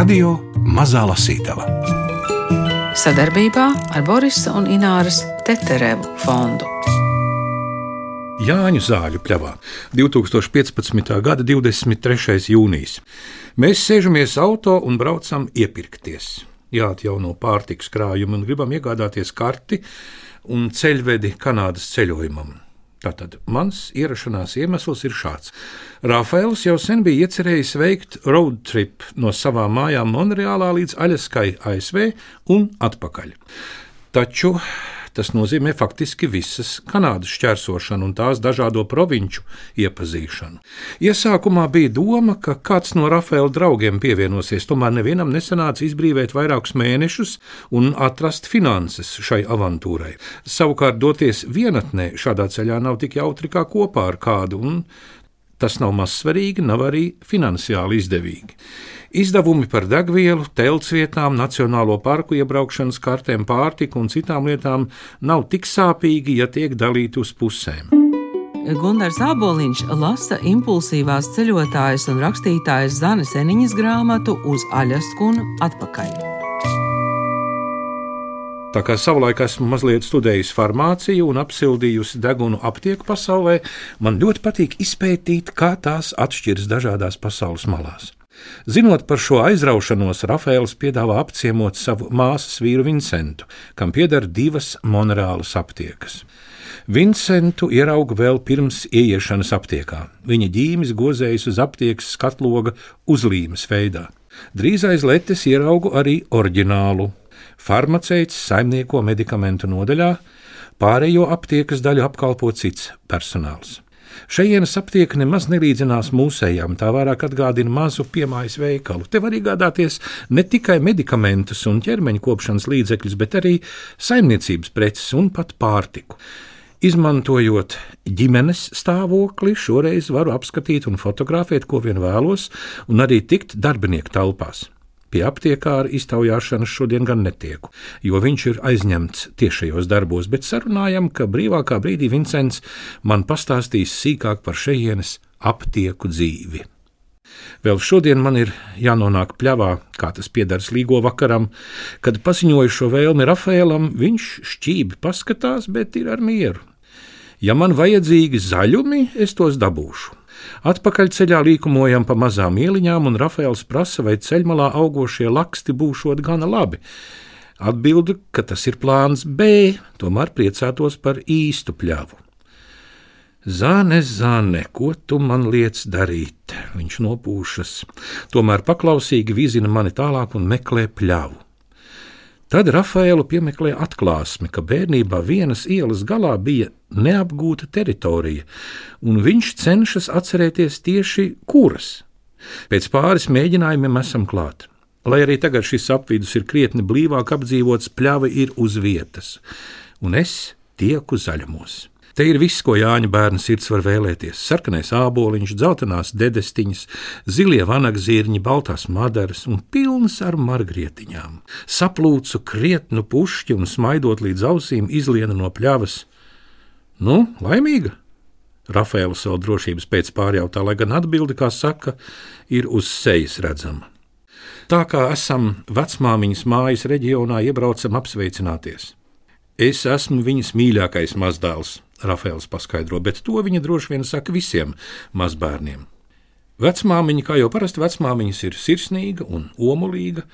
Radio Mazā Lasītava sadarbībā ar Borisa un Ināras Teterevu fondu. Jāņu zāļu pļavā 2015. gada 23. jūnijas. Mēs sēžamies auto un braucam iepirkties. Jāatjauno pārtiks krājumi un gribam iegādāties karti un ceļvedi Kanādas ceļojumam. Tātad mans ierašanās iemesls ir šāds. Rafaels jau sen bija iecerējis veikt road trip no savām mājām Monreālā līdz Aļaskai, ASV un atpakaļ. Taču Tas nozīmē faktiski visas Kanādas šķērsošanu un tās dažādo provinču iepazīšanu. Iesākumā bija doma, ka kāds no Rafaela draugiem pievienosies, tomēr nevienam nesanāca izbrīvēt vairākus mēnešus un atrast finanses šai avantūrai. Savukārt doties vienatnē šādā ceļā nav tik jautri kā kopā ar kādu, un tas nav mazsvarīgi, nav arī finansiāli izdevīgi. Izdevumi par degvielu, teltsvietām, nacionālo parku iebraukšanas kartēm, pārtiku un citām lietām nav tik sāpīgi, ja tiek dalīti uz pusēm. Gunārs Aboliņš lasa impulsīvās ceļotājas un rakstītājas Zanes Eniņas grāmatu uz Aļasku un atpakaļ. Tā kā savulaik esmu mazliet studējis farmāciju un apsildījusi degunu aptieku pasaulē, man ļoti patīk izpētīt, kā tās atšķiras dažādās pasaules malās. Zinot par šo aizraušanos, Rafaels piedāvā apciemot savu māsas vīru Vincentu, kam pieder divas monētālas aptiekas. Vincentu ierauga vēl pirms ieiešanas aptiekā. Viņa ģīmis gozējas uz aptiekas skatloga uzlīmes veidā. Drīz aiz letes ieraugu arī oriģinālu. Farmaceits saimnieko medikamentu nodaļā, pārējo aptiekas daļu apkalpo cits personāls. Šajienas aptieka nemaz nelīdzinās mūsējām, tā vairāk atgādina mazu piemājas veikalu. Te var iegādāties ne tikai medikamentus un ķermeņa kopšanas līdzekļus, bet arī saimniecības preces un pat pārtiku. Izmantojot ģimenes stāvokli, šoreiz varu apskatīt un fotografēt, ko vien vēlos, un arī tikt darbinieku telpās. Pie aptiekāra iztaujāšanas šodien gan netieku, jo viņš ir aizņemts tiešajos darbos, bet sarunājam, ka brīvākā brīdī Vincents man pastāstīs sīkāk par šejienes aptieku dzīvi. Vēl šodien man ir jānonāk pļavā, kā tas piedars līgo vakaram, kad paziņoju šo vēlmi Rafēlam, viņš šķīvi paskatās, bet ir ar mieru. Ja man vajadzīgi zaļumi, es tos dabūšu. Atpakaļceļā līkumojam pa mazām ieliņām, un Rafaels prasa, vai ceļmalā augošie laksti būšot gana labi. Atbildu, ka tas ir plāns B, tomēr priecātos par īstu pļavu. Zāne, zāne, ko tu man liec darīt? Viņš nopūšas, tomēr paklausīgi vizina mani tālāk un meklē pļavu. Tad Rafaelu piemeklē atklāsme, ka bērnībā vienas ielas galā bija neapgūta teritorija, un viņš cenšas atcerēties tieši kuras. Pēc pāris mēģinājumiem esam klāt. Lai arī tagad šis apvidus ir krietni blīvāk apdzīvots, pļava ir uz vietas, un es tieku zaļumos. Te ir viss, ko Jāņa bērna sirds var vēlēties - sarkanais āboliņš, dzeltenās dedestiņas, zilie vanagzirņi, baltās madaras un pilnas ar margrietiņām. Saplūcu krietnu pušķi un smaidot līdz ausīm izliena no pļavas. Nu, laimīga! Rafaela savu drošības pēc pārjautā, lai gan atbildi, kā saka, ir uz sejas redzama. Tā kā esam vecmāmiņas mājas reģionā, iebraucam apsveicināties. Es esmu viņas mīļākais mazdēls, Rafaels paskaidro, bet to viņa droši vien saka visiem mazbērniem. Vecmāmiņa, kā jau parasti vecmāmiņas, ir sirsnīga un omulīga.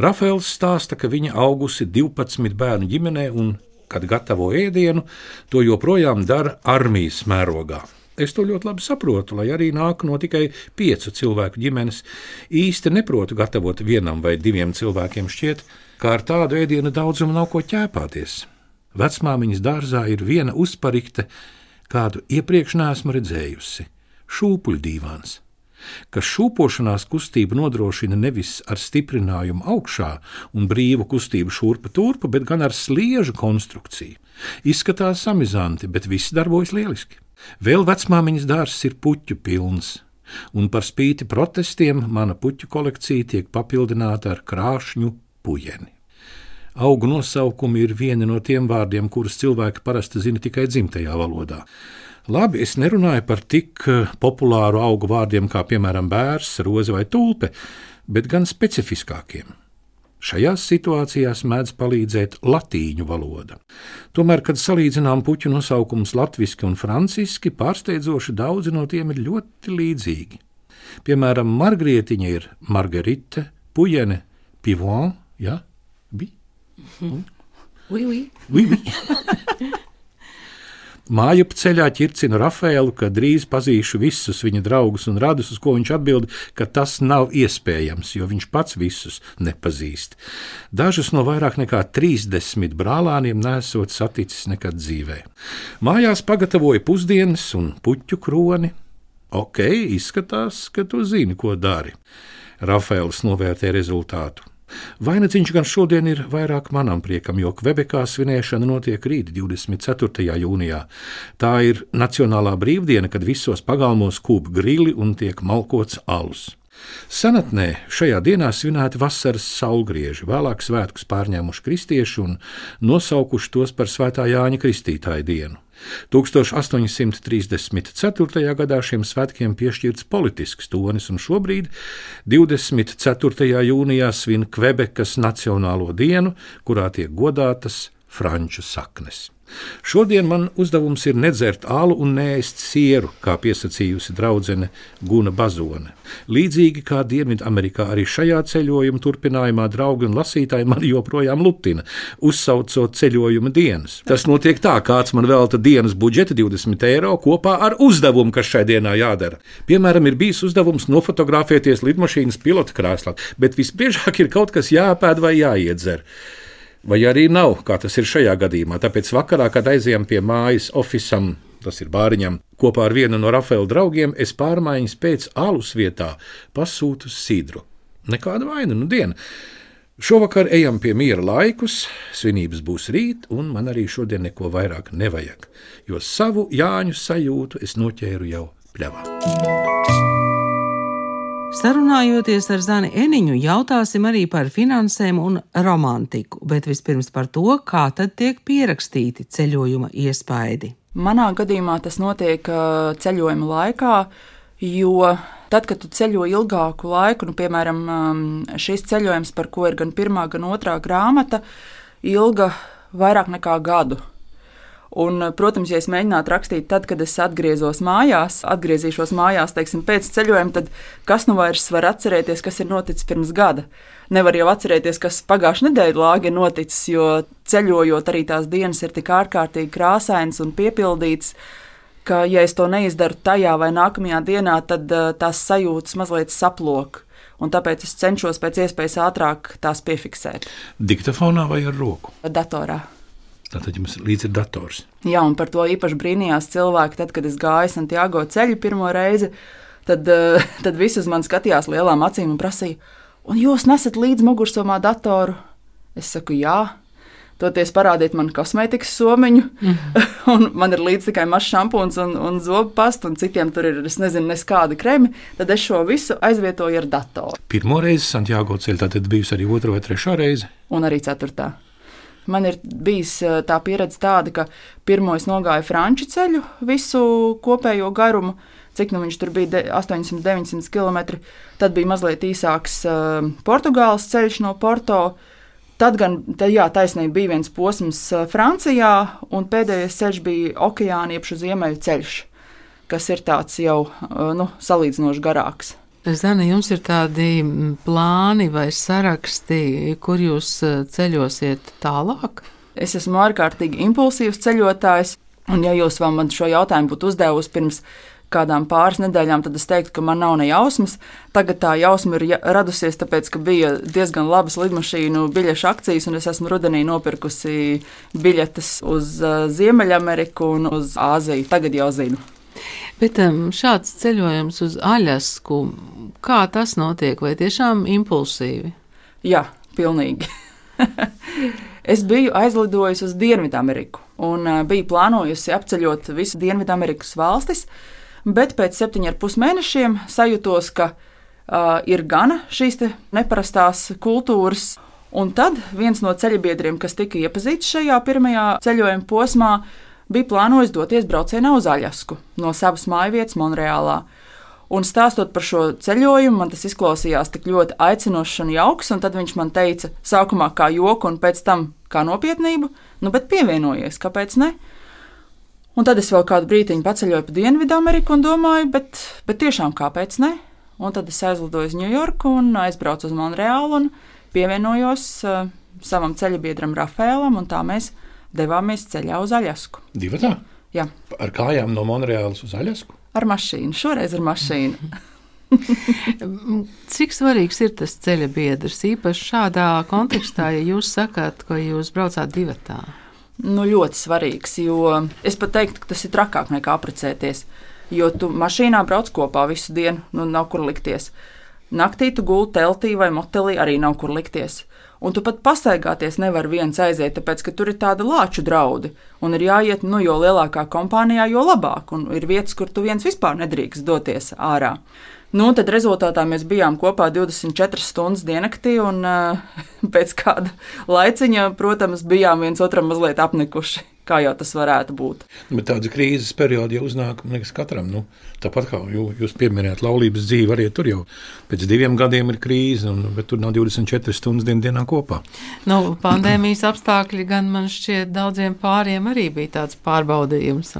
Rafaels stāsta, ka viņa augusi 12 bērnu ģimenē un, kad gatavo ēdienu, to joprojām dara armijas mērogā. Es to ļoti labi saprotu, lai arī nāk no tikai piecu cilvēku ģimenes. Īsti neprotu gatavot vienam vai diviem cilvēkiem šķiet, kā ar tādu ēdienu daudzumu nav ko ķēpāties. Vecmāmiņas dārzā ir viena uzparikte, kādu iepriekš neesmu redzējusi - šūpuļdīvāns kas šūpošanās kustību nodrošina nevis ar stiprinājumu augšā un brīvu kustību šurpa turpa, bet gan ar sliežu konstrukciju. Izskatās samizanti, bet viss darbojas lieliski. Vēl vecmāmiņas dārzs ir puķu pilns, un par spīti protestiem mana puķu kolekcija tiek papildināta ar krāšņu pujeni. Augu nosaukumi ir vieni no tiem vārdiem, kurus cilvēki parasti zina tikai dzimtajā valodā. Labi, es nerunāju par tik eh, populāru augu vārdiem kā piemēram bērs, roze vai tulpe. bet gan specifiskākiem. Šajās situācijās mēdz palīdzēt latīņu valoda. Tomēr, kad salīdzinām puķu nosaukumus latviešu un franciski, pārsteidzoši daudzi no tiem ir ļoti līdzīgi. Piemēram, margrietiņa ir margarita, puģene, pivon, ja? Mm. Oui, oui. oui, oui. Māju ceļā ķircinu Rafaelu, ka drīz pazīšu visus viņa draugus un radus, uz ko viņš atbild, ka tas nav iespējams, jo viņš pats visus nepazīst. Dažus no vairāk nekā 30 brālāniem nesot saticis nekad dzīvē. Mājās pagatavoja pusdienas un puķu kroni. Ok, izskatās, ka tu zini, ko dari. Rafaels novērtē rezultātu. Vainiciņš gan šodien ir vairāk manam priekam, jo Kvebekā svinēšana notiek rīt, 24. jūnijā. Tā ir Nacionālā brīvdiena, kad visos pagalmos kūp grili un tiek malkots alus. Senatnē šajā dienā svinēti vasaras saulgrieži, vēlāk svētkus pārņēmuši kristieši un nosaukuši tos par Svētā Jāņa Kristītāja dienu. 1834. gadā šiem svētkiem piešķirts politisks tonis, un šobrīd, 24. jūnijā, svin Kvebekas Nacionālo dienu, kurā tiek godātas franču saknes. Šodien man uzdevums ir nedzert alu un nēst sieru, kā piesacījusi draudzene Guna Bazone. Līdzīgi kā Dienvidamerikā, arī šajā ceļojuma turpinājumā draugi un lasītāji man joprojām lutina, uzsaucot ceļojuma dienas. Tas notiek tā, kāds man velta dienas budžeta 20 eiro kopā ar uzdevumu, kas šai dienā jādara. Piemēram, ir bijis uzdevums nofotografēties lidmašīnas pilota krēslā, bet visbiežāk ir kaut kas jāpēd vai jāiedzer vai arī nav, kā tas ir šajā gadījumā. Tāpēc vakarā, kad aizējām pie mājas oficiālam, tas ir bāriņam, kopā ar vienu no Rafaela draugiem, es pārmaiņas pēc alus vietā pasūtu sidru. Nekāda vaina, nu diena. Šovakar ejam pie miera laikus, svinības būs rīt, un man arī šodien neko vairāk nevajag, jo savu Jāņu sajūtu es noķēru jau pļavā. Sarunājoties ar Zani Eniņu, jautāsim arī par finansēm un romantiku, bet vispirms par to, kā tad tiek pierakstīti ceļojuma iespaidi. Manā gadījumā tas notiek ceļojuma laikā, jo tad, kad tu ceļo ilgāku laiku, nu, piemēram, šis ceļojums, par ko ir gan pirmā, gan otrā grāmata, ilga vairāk nekā gadu. Un, protams, ja es mēģinātu rakstīt, tad, kad es atgriezos mājās, atgriezīšos mājās, teiksim, pēc ceļojuma, tad kas nu vairs var atcerēties, kas ir noticis pirms gada? Nevar jau atcerēties, kas pagājušā nedēļa lāga ir noticis, jo ceļojot arī tās dienas ir tik ārkārtīgi krāsainas un piepildītas, ka, ja es to neizdaru tajā vai nākamajā dienā, tad uh, tās sajūtas mazliet saplok. Un tāpēc es cenšos pēc iespējas ātrāk tās piefiksēt. Diktafonā vai ar roku? Datorā. Tātad jums līdzi ir dators. Jā, un par to īpaši brīnījās cilvēki, tad, kad es gāju Santiago ceļu pirmo reizi. Tad, eh, tad visi uz mani skatījās lielām acīm un prasīja, un jūs nesat līdzi mugursomā datoru? Es saku, jā. Toties parādiet man kosmētikas somiņu, mm -hmm. un man ir līdzi tikai mazs šampūns un, un zobu pasta, un citiem tur ir, es nezinu, neskādi kremi. Tad es šo visu aizvietoju ar datoru. Pirmo reizi Santiago ceļā, tad bijusi arī otra vai trešā reize? Un arī ceturtā. Man ir bijis tā pieredze tāda, ka pirmo es nogāju franču ceļu, visu kopējo garumu, cik nu viņš tur bija 800, 900 km. Tad bija mazliet īsāks uh, Portugāles ceļš no Porto. Tad gan tā, jā, taisnība bija viens posms Francijā, un pēdējais ceļš bija okeāna iepšu ziemeļu ceļš, kas ir tāds jau uh, nu, salīdzinoši garāks. Zana, jums ir tādi plāni vai saraksti, kur jūs e, ceļosiet tālāk? Es esmu ārkārtīgi impulsīvs ceļotājs, un ja jūs man šo jautājumu būtu uzdevusi pirms kādām pāris nedēļām, tad es teiktu, ka man nav ne jausmas. Tagad tā jausma ir radusies, tāpēc, ka bija diezgan labas lidmašīnu biļešu akcijas, un es esmu rudenī nopirkusi biļetes uz e, Ziemeļameriku un uz Āziju. Tagad jau zinu. Bet um, šāds ceļojums uz Aļasku, kā tas notiek, vai tiešām impulsīvi? Jā, pilnīgi. es biju aizlidojusi uz Dienvidameriku un uh, biju plānojusi apceļot visu Dienvidamerikas valstis, bet pēc septiņiem ar pus mēnešiem sajūtos, ka uh, ir gana šīs neparastās kultūras. Un tad viens no ceļabiedriem, kas tika iepazīstināts šajā pirmajā ceļojuma posmā, bija plānojis doties braucienā uz Aļasku no savas mājvietas Monreālā. Un stāstot par šo ceļojumu, man tas izklausījās tik ļoti aicinošs un jauks, un tad viņš man teica, sākumā kā joku, un pēc tam kā nopietnību, nu, bet pievienojies, kāpēc ne? Un tad es vēl kādu brīdiņu paceļoju pa Dienvidameriku un domāju, bet, bet tiešām kāpēc ne? Un tad es aizlidoju uz Ņujorku un aizbraucu uz Monreālu un pievienojos uh, savam ceļabiedram Rafēlam, un tā mēs devāmies ceļā uz Aļasku. Divi tā? Jā. Ar kājām no Monreālas uz Aļasku? Ar mašīnu, šoreiz ar mašīnu. Cik svarīgs ir tas ceļa biedrs, īpaši šādā kontekstā, ja jūs sakāt, ka jūs braucāt divatā? Nu, ļoti svarīgs, jo es pat teiktu, ka tas ir trakāk nekā apprecēties. Jo tu mašīnā brauc kopā visu dienu, nu nav kur likties. Naktī tu gulti teltī vai motelī arī nav kur likties. Un tu pat pastaigāties nevar viens aiziet, tāpēc ka tur ir tāda lāču draudi. Un ir jāiet, nu, jo lielākā kompānijā, jo labāk. Un ir vietas, kur tu viens vispār nedrīkst doties ārā. Nu, tad rezultātā mēs bijām kopā 24 stundas diennaktī, un uh, pēc kāda laiciņa, protams, bijām viens otram mazliet apnikuši kā jau tas varētu būt. Bet tāda krīzes perioda jau uznāk liekas, katram. Nu, tāpat kā jūs pieminējāt, laulības dzīve arī tur jau pēc diviem gadiem ir krīze, un, bet tur nav 24 stundas dien, dienā kopā. Nu, pandēmijas apstākļi gan man šķiet daudziem pāriem arī bija tāds pārbaudījums.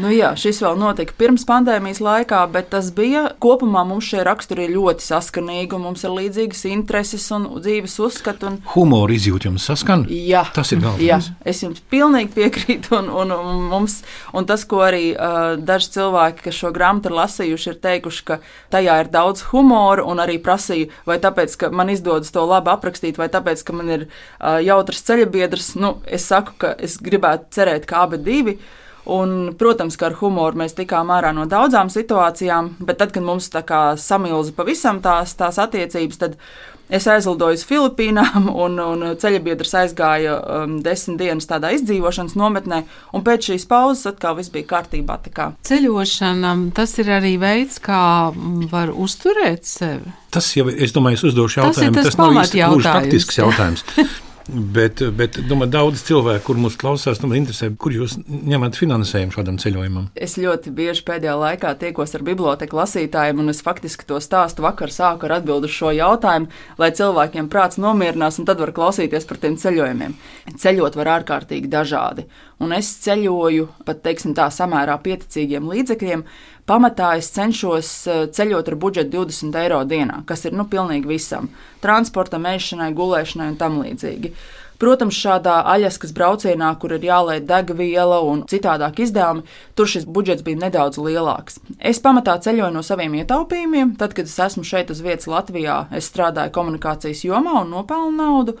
Nu, jā, šis vēl notika pirms pandēmijas laikā, bet tas bija kopumā mums šie raksturi ir ļoti saskanīgi, un mums ir līdzīgas intereses un dzīves uzskati. Un... Humoru izjūt jums saskan? Jā, tas ir galvenais. Jā, es jums pilnīgi piekrītu piekrīt. Un, un, un, mums, un tas, ko arī uh, daži cilvēki, kas šo grāmatu ir lasījuši, ir teikuši, ka tajā ir daudz humora, un arī prasīja, vai tāpēc, ka man izdodas to labi aprakstīt, vai tāpēc, ka man ir uh, jautrs ceļabiedrs. Nu, es saku, ka es gribētu cerēt, ka abi divi. Un, protams, ka ar humoru mēs tikām ārā no daudzām situācijām, bet tad, kad mums tā kā samilza pavisam tās, tās attiecības, tad Es aizlidoju uz Filipīnām, un, un ceļabiedrs aizgāja um, desmit dienas tādā izdzīvošanas nometnē, un pēc šīs pauzes atkal viss bija kārtībā. Ceļošana tas ir arī veids, kā var uzturēt sevi. Tas jau, es domāju, es uzdošu jautājumu. Tas, tas nav īsti praktisks jautājums. Bet, bet domāju, daudz cilvēku, kur mūs klausās, tomēr interesē, kur jūs ņemat finansējumu šādam ceļojumam. Es ļoti bieži pēdējā laikā tiekos ar biblioteku lasītājiem, un es faktiski to stāstu vakar sāku ar atbildu uz šo jautājumu, lai cilvēkiem prāts nomierinās, un tad var klausīties par tiem ceļojumiem. Ceļot var ārkārtīgi dažādi, un es ceļoju pat, teiksim tā, samērā pieticīgiem līdzekļiem, pamatā es cenšos eh, ceļot ar budžetu 20 eiro dienā, kas ir nu, pilnīgi visam - transportam, ēšanai, gulēšanai un tam līdzīgi. Protams, šādā aļaskas braucienā, kur ir jālaiž degviela un citādāk izdevumi, tur šis budžets bija nedaudz lielāks. Es pamatā ceļoju no saviem ietaupījumiem. Tad, kad es esmu šeit uz vietas Latvijā, es strādāju komunikācijas jomā un nopelnu naudu.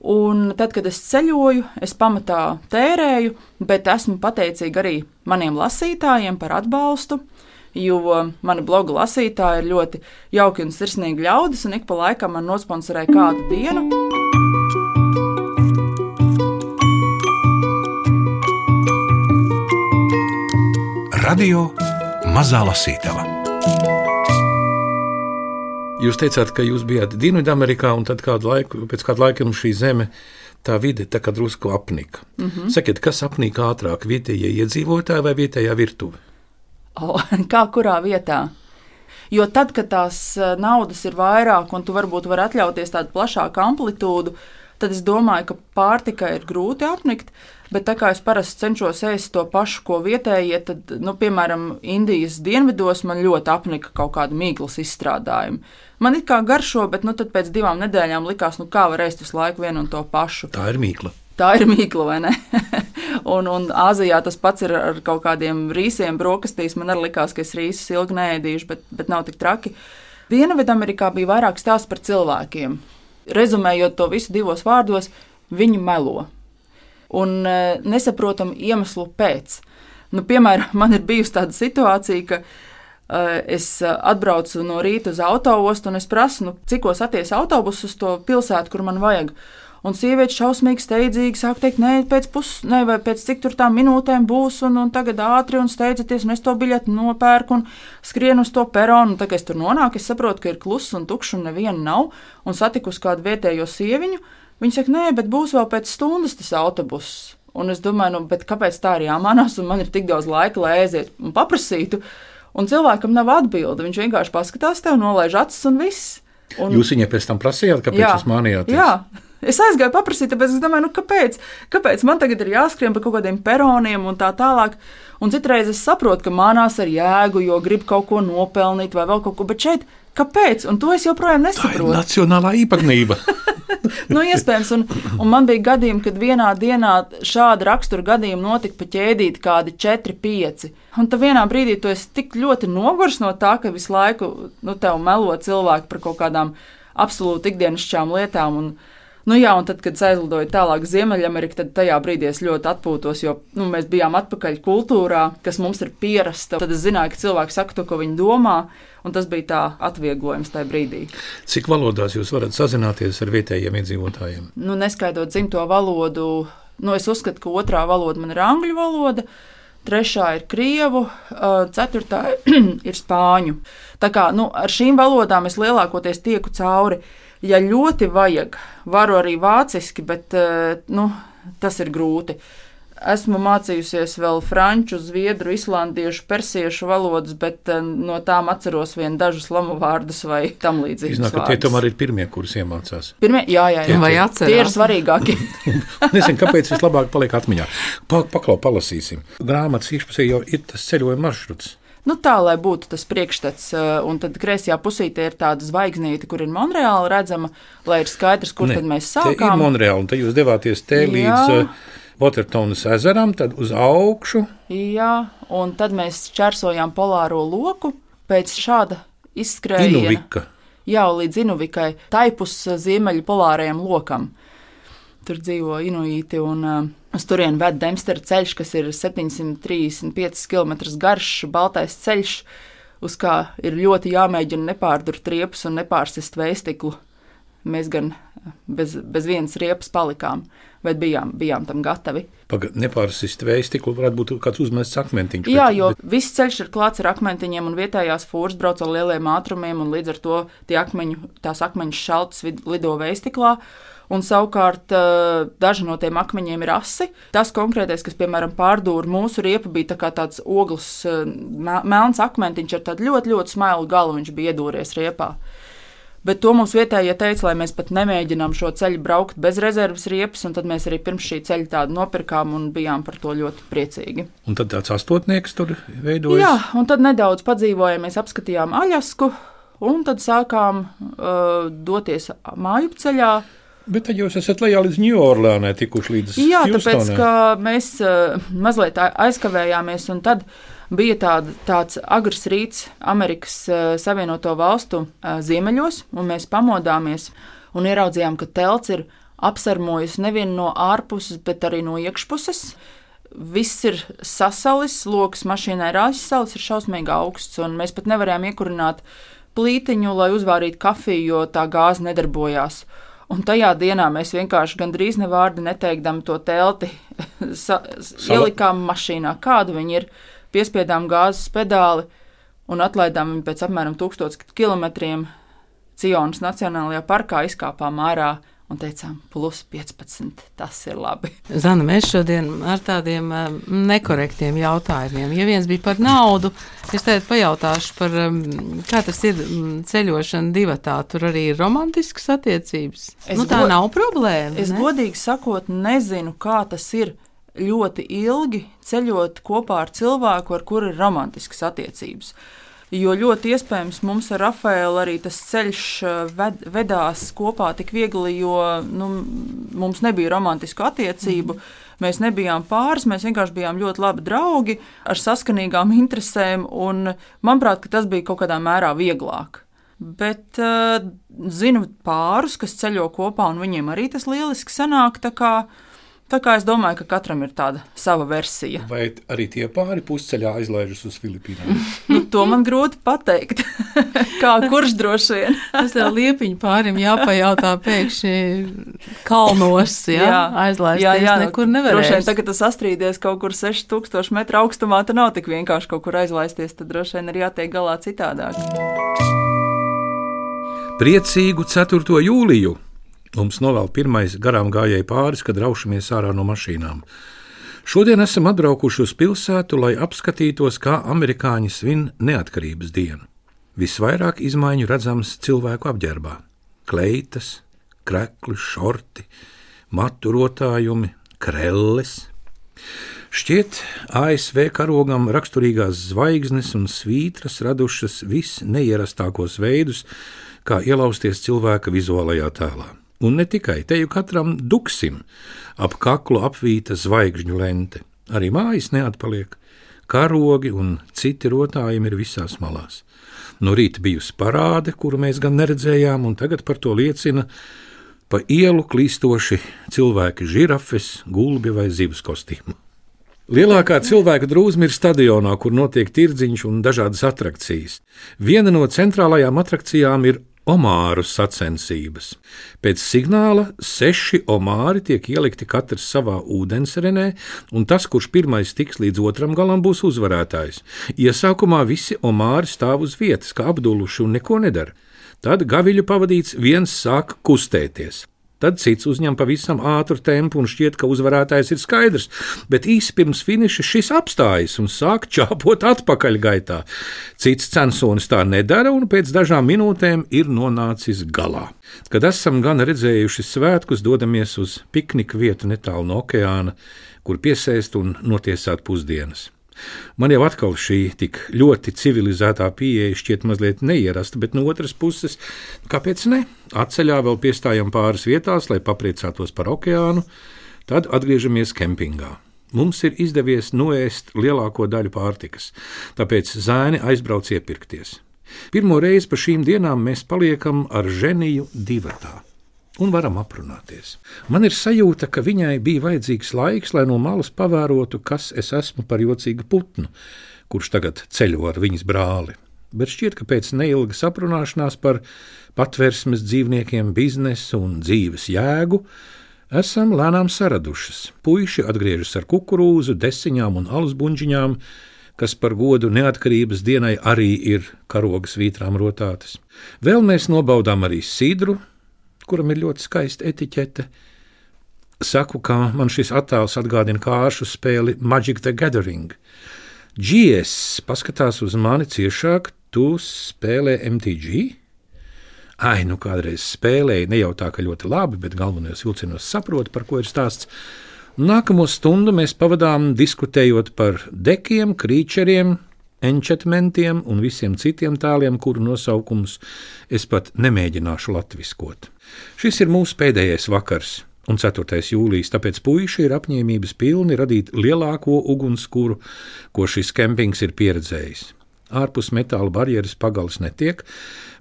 Un tad, kad es ceļoju, es pamatā tērēju, bet esmu pateicīga arī maniem lasītājiem par atbalstu. Jo mani bloga lasītāji ir ļoti jauki un sirsnīgi ļaudis, un ik pa laikam man nosponsorēja kādu dienu. Radio Mazā Lasītava. Jūs teicāt, ka jūs bijāt Dienvidamerikā, un tad kādu laiku, pēc kāda laika jums šī zeme, tā vide tā kā drusku apnika. Mm -hmm. Sakiet, kas apnika ātrāk, vietējie iedzīvotāji vai vietējā virtuve? Oh, kā kurā vietā? Jo tad, kad tās eh, naudas ir vairāk, un tu varbūt vari atļauties tādu plašāku amplitūdu, tad es domāju, ka pārtika ir grūti apnikt. Bet tā kā es parasti cenšos ēst to pašu, ko vietējie, tad, nu, piemēram, Indijas dienvidos man ļoti apnika kaut kāda mīklas izstrādājuma. Man it kā garšo, bet nu, pēc divām nedēļām likās, nu, kā var ēst visu laiku vienu un to pašu. Tā ir mīkla. Tā ir mīkla, vai ne? un, un Āzijā tas pats ir ar kaut kādiem rīsiem, brokastīs. Man arī likās, ka es rīsus ilgi neēdīšu, bet, bet nav tik traki. Dienvidamerikā bija vairāk stāstu par cilvēkiem. Rezumējot to visu divos vārdos, viņi melo. Un e, nesaprotam iemeslu pēc. Nu, piemēram, man ir bijusi tāda situācija, ka Eh, es eh, atbraucu no rīta uz autoostu un es prasu, nu, cikos atties autobusu uz to pilsētu, kur man vajag. Un sieviete šausmīgi steidzīgi sāk teikt, nē, pēc ne, vai pēc cik tur tām minūtēm būs, un, un tagad ātri un steidzieties, un es to biļeti nopērku un skrienu uz to peronu. Tad, kad es tur nonāku, es saprotu, ka ir kluss un tukšs un neviena nav, un satikusi kādu vietējo sieviņu. Viņa saka, nē, bet būs vēl pēc stundas tas autobuss. Un es domāju, nu, kāpēc tā ir jāmanās, un man ir tik daudz laika, lai aizietu un paprasītu. Un cilvēkam nav atbildi. Viņš vienkārši paskatās tev, nolaiž acis un viss. Un, Jūs viņai pēc tam prasījāt, kāpēc jūs mānījāties? Jā. Es aizgāju paprasīt, tāpēc es domāju, nu, kāpēc? kāpēc man tagad ir jāskrien pa kaut kādiem peroniem un tā tālāk. Un citreiz es saprotu, ka manās ar jēgu, jo grib kaut ko nopelnīt vai vēl kaut ko, bet šeit kāpēc? Un to es joprojām Tā ir nesaprotu. nacionālā īpatnība. Nu, iespējams, un, un man bija gadījumi, kad vienā dienā šāda rakstura gadījuma notika pa ķēdīti kādi 4, 5. Un tad vienā brīdī tu esi tik ļoti nogurs no tā, ka visu laiku nu, tev melo cilvēki par kaut kādām absolūti ikdienišķām lietām. Un, Nu jā, un tad, kad es aizlidoju tālāk uz Ziemeļameriku, tad tajā brīdī es ļoti atpūtos, jo nu, mēs bijām atpakaļ kultūrā, kas mums ir pierasta. Tad es zināju, ka cilvēki saka to, ko viņi domā, un tas bija tā atvieglojums tajā brīdī. Cik valodās jūs varat sazināties ar vietējiem iedzīvotājiem? nu, neskaidrot dzimto valodu, nu, es uzskatu, ka otrā valoda man ir angļu valoda. Trešā ir krievu, ceturtā ir spāņu. Tā kā nu, ar šīm valodām es lielākoties tieku cauri. Ja ļoti vajag, varu arī vāciski, bet ā, nu, tas ir grūti. Esmu mācījusies vēl franču, zviedru, islandiešu, persiešu valodas, bet ā, no tām atceros vien dažus lamu vārdus vai tam līdzīgus. Iznāk, ka tie tomēr ir pirmie, kurus iemācās. Pirmie, jā, jā, jā. Vai Tie ir atcerās? svarīgākie. Nezinu, kāpēc vislabāk paliek atmiņā. Pa, paklau, palasīsim. Grāmatas iekšpusē jau ir tas ceļojuma maršruts. Nu, tā lai būtu tas priekšstats, eh, un tad kreisajā pusītē ir tāda zvaigznīte, kur ir Monreāla redzama, lai ir skaidrs, kur Ne, tad mēs Te ir sākām. Monreāla, un te jūs devāties te Jā. līdz uh, Watertonas ezeram, tad uz augšu. Jā, un tad mēs čersojām polāro loku pēc šāda izskrējiena. Inuvika. Jā, līdz Inuvikai, taipus eh, ziemeļu polārajam lokam. Tur dzīvo inuīti, un uh, uz turieni ved Dempstera ceļš, kas ir 735 km garš, baltais ceļš, uz kā ir ļoti jāmēģina nepārdurt riepas un nepārsist veistiklu. Mēs gan eh, bez, bez vienas riepas palikām, bet bijām, bijām tam gatavi. Paga- Nepārsist vējas stiklu varētu būt kāds uzmests akmentiņš. Jā, bet- jo bet viss ceļš ir klāts ar akmentiņiem, un vietējās fūras brauc ar lieliem ātrumiem, un līdz ar to tie akmeņu, tās akmeņu šaltas lido veistiklā. Un savukārt eh, daži no tiem akmeņiem ir asi. Tas konkrētais, kas, piemēram, pārdūra mūsu riepu, bija tā tāds ogles, eh, me- melns akmentiņš ar tādu ļoti, ļoti smailu galu. Viņš bija iedūries riepā. Bet to mums vietējie teica, lai mēs pat nemēģinām šo ceļu braukt bez rezerves riepas, un tad mēs arī pirms šī ceļa tādu nopirkām un bijām par to ļoti priecīgi. Un tad tāds astotnieks tur veidojas. Jā, un tad nedaudz padzīvojām, apskatījām Aļasku, un tad sākām uh, doties māju ceļā. Bet tad jūs esat lejā līdz Ņujorkai, tikuši līdz Jā, tāpēc Hjustonai. ka mēs uh, mazliet aizkavējāmies, un tad bija tāda, tāds agrs rīts Amerikas uh, Savienoto Valstu uh, ziemeļos, un mēs pamodāmies un ieraudzījām, ka telts ir apsarmojusi nevien no ārpuses, bet arī no iekšpuses. Viss ir sasalis, lokus mašīnai ir aizsalis, ir šausmīgi augsts, un mēs pat nevarējām iekurināt plītiņu, lai uzvārītu kafiju, jo tā gāze nedarbojās. Un tajā dienā mēs vienkārši gandrīz ne vārdu neteikdami to telti ielikām mašīnā, kādu viņi ir, piespiedām gāzes pedāli un atlaidām viņu pēc apmēram 1000 km. Cionas Nacionālajā parkā izkāpām ārā un teicām, plus 15. Tas ir labi. Zana, mēs šodien ar tādiem um, nekorektiem jautājumiem. Ja viens bija par naudu, es tagad pajautāšu par, um, kā tas ir um, ceļošana divatā. Tur arī ir romantiskas attiecības. Es nu, tā nav problēma. Es ne? godīgi sakot, nezinu, kā tas ir ļoti ilgi ceļot kopā ar cilvēku, ar kuru ir romantiskas attiecības. Jo ļoti iespējams mums ar Rafaelu arī tas ceļš eh, ved, vedās kopā tik viegli, jo nu, mums nebija romantisku attiecību. Mēs nebijām pāris, mēs vienkārši bijām ļoti labi draugi ar saskanīgām interesēm. un Manuprāt, tas bija kaut kādā mērā vieglāk. Bet uh, zinu pārus, kas ceļo kopā, un viņiem arī tas lieliski sanāk. Tā kā, tā kā es domāju, ka katram ir tāda sava versija. Vai arī tie pāri pusceļā aizlaižas uz Filipīnām? Nu, to man grūti pateikt. kā kurš droši vien? Tas tev liepiņu pārim jāpajautā pēkšņi kalnos, jā, jā aizlaisties jā, jā, nekur Droši vien tagad tas astrīdies kaut kur 6000 metru augstumā, tad nav tik vienkārši kaut kur aizlaisties. Tad droši vien ir jātiek galā citādāk. Priecīgu 4. jūliju! Mums novēl pirmais garām gājēji pāris, kad raušamies ārā no mašīnām. Šodien esam atbraukuši uz pilsētu, lai apskatītos, kā amerikāņi svin neatkarības dienu. Visvairāk izmaiņu redzams cilvēku apģērbā - kleitas, krekli, šorti, matu rotājumi, krelles. Šķiet, ASV karogam raksturīgās zvaigznes un svītras radušas visneierastākos veidus, kā ielausties cilvēka vizuālajā tēlā. Un ne tikai te jau katram duksim ap kaklu apvīta zvaigžņu lente, arī mājas neatpaliek. Karogi un citi rotājumi ir visās malās. No rīta bijusi parāde, kuru mēs gan neredzējām, un tagad par to liecina pa ielu klīstoši cilvēki žirafes, gulbi vai zivs kostīmu. Lielākā cilvēka drūzme ir stadionā, kur notiek tirdziņš un dažādas attrakcijas. Viena no centrālajām attrakcijām ir omāru sacensības. Pēc signāla seši omāri tiek ielikti katrs savā ūdensrenē, un tas, kurš pirmais tiks līdz otram galam, būs uzvarētājs. Iesākumā visi omāri stāv uz vietas, kā apduluši un neko nedara. Tad gaviļu pavadīts viens sāk kustēties. Tad cits uzņem pavisam ātru tempu un šķiet, ka uzvarētājs ir skaidrs, bet īsi pirms finiša šis apstājas un sāk čāpot atpakaļ gaitā. Cits censonis tā nedara un pēc dažām minūtēm ir nonācis galā. Kad esam gan redzējuši svētkus, dodamies uz piknika vietu netālu no okeāna, kur piesēst un notiesāt pusdienas. Man jau atkal šī tik ļoti civilizētā pieeja šķiet mazliet neierasta, bet no otras puses, kāpēc ne? Atceļā vēl piestājam pāris vietās, lai papriecātos par okeānu, tad atgriežamies kempingā. Mums ir izdevies noēst lielāko daļu pārtikas, tāpēc zēni aizbrauc iepirkties. Pirmo reizi pa šīm dienām mēs paliekam ar ženiju divatā un varam aprunāties. Man ir sajūta, ka viņai bija vajadzīgs laiks, lai no malas pavērotu, kas es esmu par jocīgu putnu, kurš tagad ceļo ar viņas brāli. Bet šķiet, ka pēc neilgas aprunāšanās par patvērsmes dzīvniekiem, biznesu un dzīves jēgu, esam lēnām saradušas. Puisi atgriežas ar kukurūzu, desiņām un alus buļģiņām, kas par godu neatkarības dienai arī ir karogas vītrām rotātas. Vēl mēs nobaudām arī sidru, kuram ir ļoti skaista etiķete. Saku, ka man šis attēls atgādina kāršu spēli Magic the Gathering. GS paskatās uz mani ciešāk, tu spēlē MTG? Ai, nu kādreiz spēlēju, ne jau tā, ka ļoti labi, bet galvenajos vilcienos saprotu, par ko ir stāsts. Nākamo stundu mēs pavadām diskutējot par dekiem, krīčeriem, enčetmentiem un visiem citiem tēliem, kuru nosaukumus es pat nemēģināšu latviskot. Šis ir mūsu pēdējais vakars. Un 4. jūlijas, tāpēc puiši ir apņēmības pilni radīt lielāko ugunskura, ko šis kempings ir pieredzējis. Ārpus metāla barjeras pagalas netiek,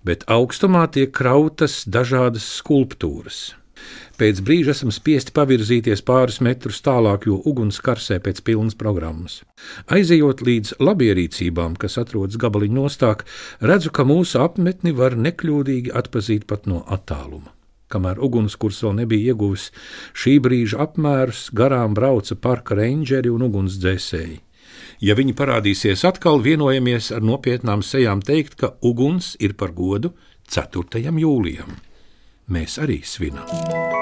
bet augstumā tiek krautas dažādas skulptūras. Pēc brīža esam spiesti pavirzīties pāris metrus tālāk, jo uguns karsē pēc pilnas programmas. Aizejot līdz labierīcībām, kas atrodas gabaliņu nostāk, redzu, ka mūsu apmetni var nekļūdīgi atpazīt pat no attāluma. Kamēr ugunskurs vēl nebija ieguvis šī brīža apmērus, garām brauca parka rangeri un ugunsdzēsēji. Ja viņi parādīsies atkal, vienojamies ar nopietnām sejām teikt, ka uguns ir par godu 4. jūlijam mēs arī svinam.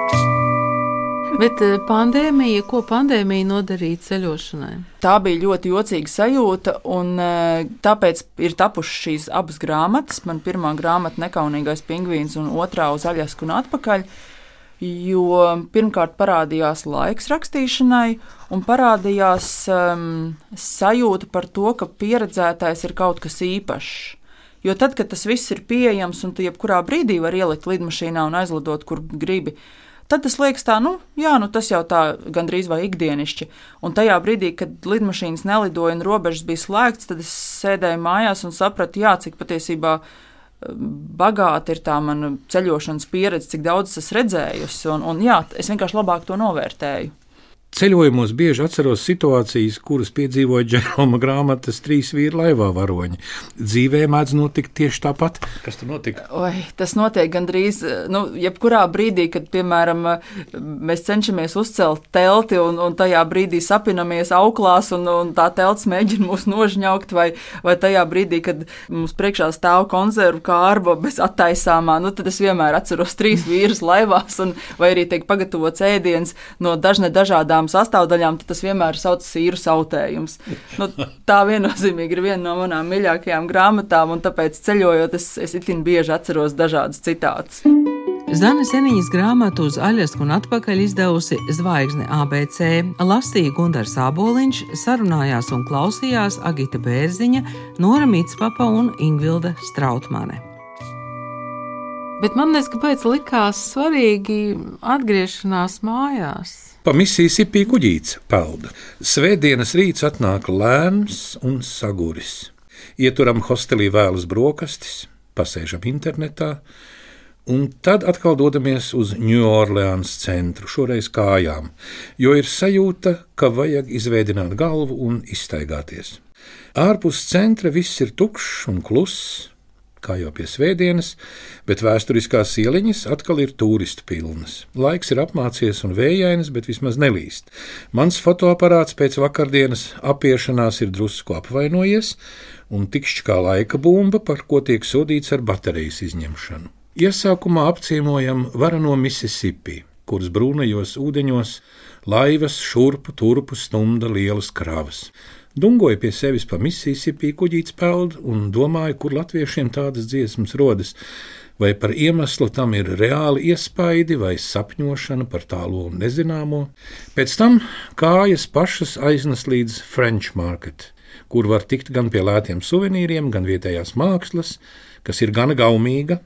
Bet eh, pandēmija, ko pandēmija nodarīja ceļošanai? Tā bija ļoti jocīga sajūta, un eh, tāpēc ir tapušas šīs abas grāmatas. Man pirmā grāmata, Nekaunīgais pingvīns, un otrā uz Aļasku un atpakaļ. Jo pirmkārt parādījās laiks rakstīšanai, un parādījās um, sajūta par to, ka pieredzētais ir kaut kas īpašs. Jo tad, kad tas viss ir pieejams un tu jebkurā brīdī vari ielikt lidmašīnā un aizlidot, kur gribi, tad tas liekas tā, nu, jā, nu tas jau tā gandrīz vai ikdienišķi. Un tajā brīdī, kad lidmašīnas nelidoja un robežas bija slēgts, tad es sēdēju mājās un sapratu, jā, cik patiesībā um, bagāta ir tā mana ceļošanas pieredze, cik daudz es redzējusi. Un, un jā, es vienkārši labāk to novērtēju. Ceļojumos bieži atceros situācijas, kuras piedzīvoja Džeroma grāmatas trīs vīri laivā varoņi. Dzīvē mēdz notikt tieši tāpat. Kas tur notika? Oi, tas notiek gandrīz, nu, jebkurā brīdī, kad, piemēram, mēs cenšamies uzcelt telti un, un tajā brīdī sapinamies auklās un, un tā telts mēģina mūs nožņaukt, vai, vai tajā brīdī, kad mums priekšā stāv konservu kārba bez attaisāmā, nu, tad es vienmēr atceros trīs vīrus laivās un vai arī tiek pagatavots ēdiens no dažne dažādām tām sastāvdaļām, tad tas vienmēr sauc sīru sautējums. Nu, tā viennozīmīgi ir viena no manām mīļākajām grāmatām, un tāpēc ceļojot, es, es itin bieži atceros dažādas citātus. Zana Zeniņas grāmatu uz Aļasku un atpakaļ izdevusi Zvaigzne ABC. Lasīja Gundars Āboliņš, sarunājās un klausījās Agita Bērziņa, Nora Mitspapa un Ingvilda Strautmane. Bet man nezinu, kāpēc likās svarīgi atgriešanās mājās. Pa Mississippi kuģīts pelda. Svētdienas rīts atnāk lēns un saguris. Ieturam hostelī vēlas brokastis, pasēžam internetā Un tad atkal dodamies uz Ņūorleānas centru, šoreiz kājām, jo ir sajūta, ka vajag izveidot galvu un iztaigāties. Ārpus centra viss ir tukšs un kluss, kā jau pie svētdienas, bet vēsturiskās ieliņas atkal ir turistu pilnas. Laiks ir apmācies un vējains, bet vismaz nelīst. Mans fotoaparāts pēc vakardienas apiešanās ir drusku apvainojies, un tikšķi kā laika bumba, par ko tiek sodīts ar baterijas izņemšanu. Iesākumā apciemojam varano Mississippi, kuras brūnajos ūdeņos laivas šurpu turpu stumda lielas kravas. Dungoju pie sevis pa Mississippi kuģīts peld un domāju, kur latviešiem tādas dziesmas rodas, vai par iemeslu tam ir reāli iespaidi vai sapņošana par tālo un nezināmo. Pēc tam kājas pašas aiznes līdz French Market, kur var tikt gan pie lētiem suvenīriem, gan vietējās mākslas, kas ir gana gaumīga.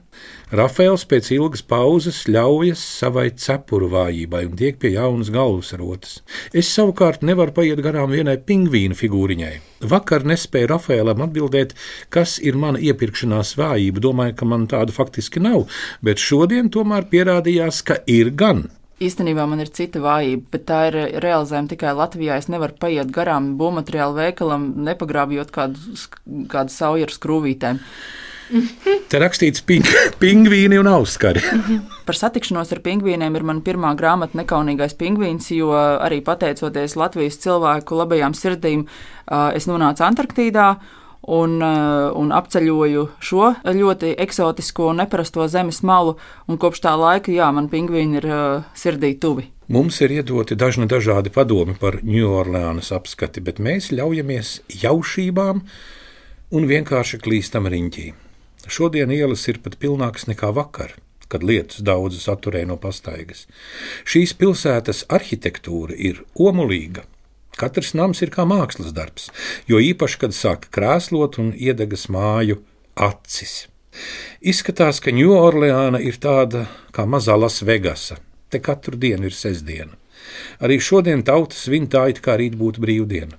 Rafaels pēc ilgas pauzes ļaujas savai cepuru vājībai un tiek pie jaunas galvas rotas. Es savukārt nevaru paiet garām vienai pingvīna figūriņai. Vakar nespēju Rafaelam atbildēt, kas ir mana iepirkšanās vājība. Domāju, ka man tāda faktiski nav, bet šodien tomēr pierādījās, ka ir gan. Īstenībā man ir cita vājība, bet tā ir realizējama tikai Latvijā. Es nevaru paiet garām būvmateriālu veikalam, nepagrābjot kādu, kādu saujeru skrūvītēm. Te rakstīts ping, pingvīni un auskari. Par satikšanos ar pingvīniem ir mana pirmā grāmata Nekaunīgais pingvīns, jo arī pateicoties Latvijas cilvēku labajām sirdīm, es nonācu Antarktīdā un, un apceļoju šo ļoti eksotisko un neparasto zemes malu. Kopš tā laika, jā, man pingvīni ir sirdī tuvi. Mums ir iedoti dažni dažādi padomi par Ņūorleānas apskati, bet mēs ļaujamies jaušībām un vienkārši klīstam riņķī. Šodien ielas ir pat pilnākas nekā vakar, kad lietus daudzas atturēja no pastaigas. Šīs pilsētas arhitektūra ir omulīga. Katrs nams ir kā mākslas darbs, jo īpaši, kad sāk krēslot un iedegas māju acis. Izskatās, ka Ņūorleāna ir tāda kā mazā Lasvegasa. Te katru dienu ir sestdiena. Arī šodien tauta svin tā, it kā rīt būtu brīvdiena.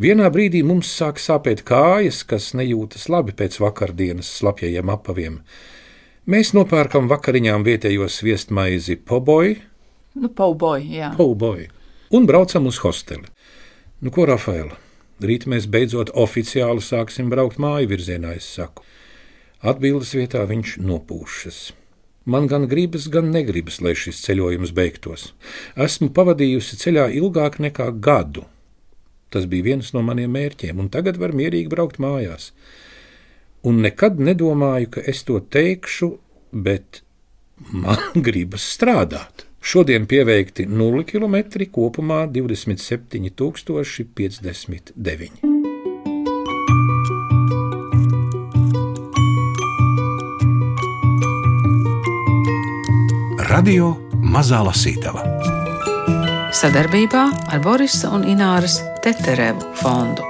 Vienā brīdī mums sāk sāpēt kājas, kas nejūtas labi pēc vakardienas slapjajiem apaviem. Mēs nopērkam vakariņām vietējo sviestmaizi poboju, nu, pauboju, jā. Pauboju, un braucam uz hosteli. Nu, ko, Rafaela? Rīt mēs beidzot oficiāli sāksim braukt māju virzienā, es saku. Atbildes vietā viņš nopūšas. Man gan gribas, gan negribas, lai šis ceļojums beigtos. Esmu pavadījusi ceļā ilgāk nekā gadu, Tas bija viens no maniem mērķiem, un tagad var mierīgi braukt mājās. Un nekad nedomāju, ka es to teikšu, bet man gribas strādāt. Šodien pieveikti 0 km, kopumā 27,059. Radio Mazā Lasītava sadarbībā ar Borisa un Ināras Teterevu fondu.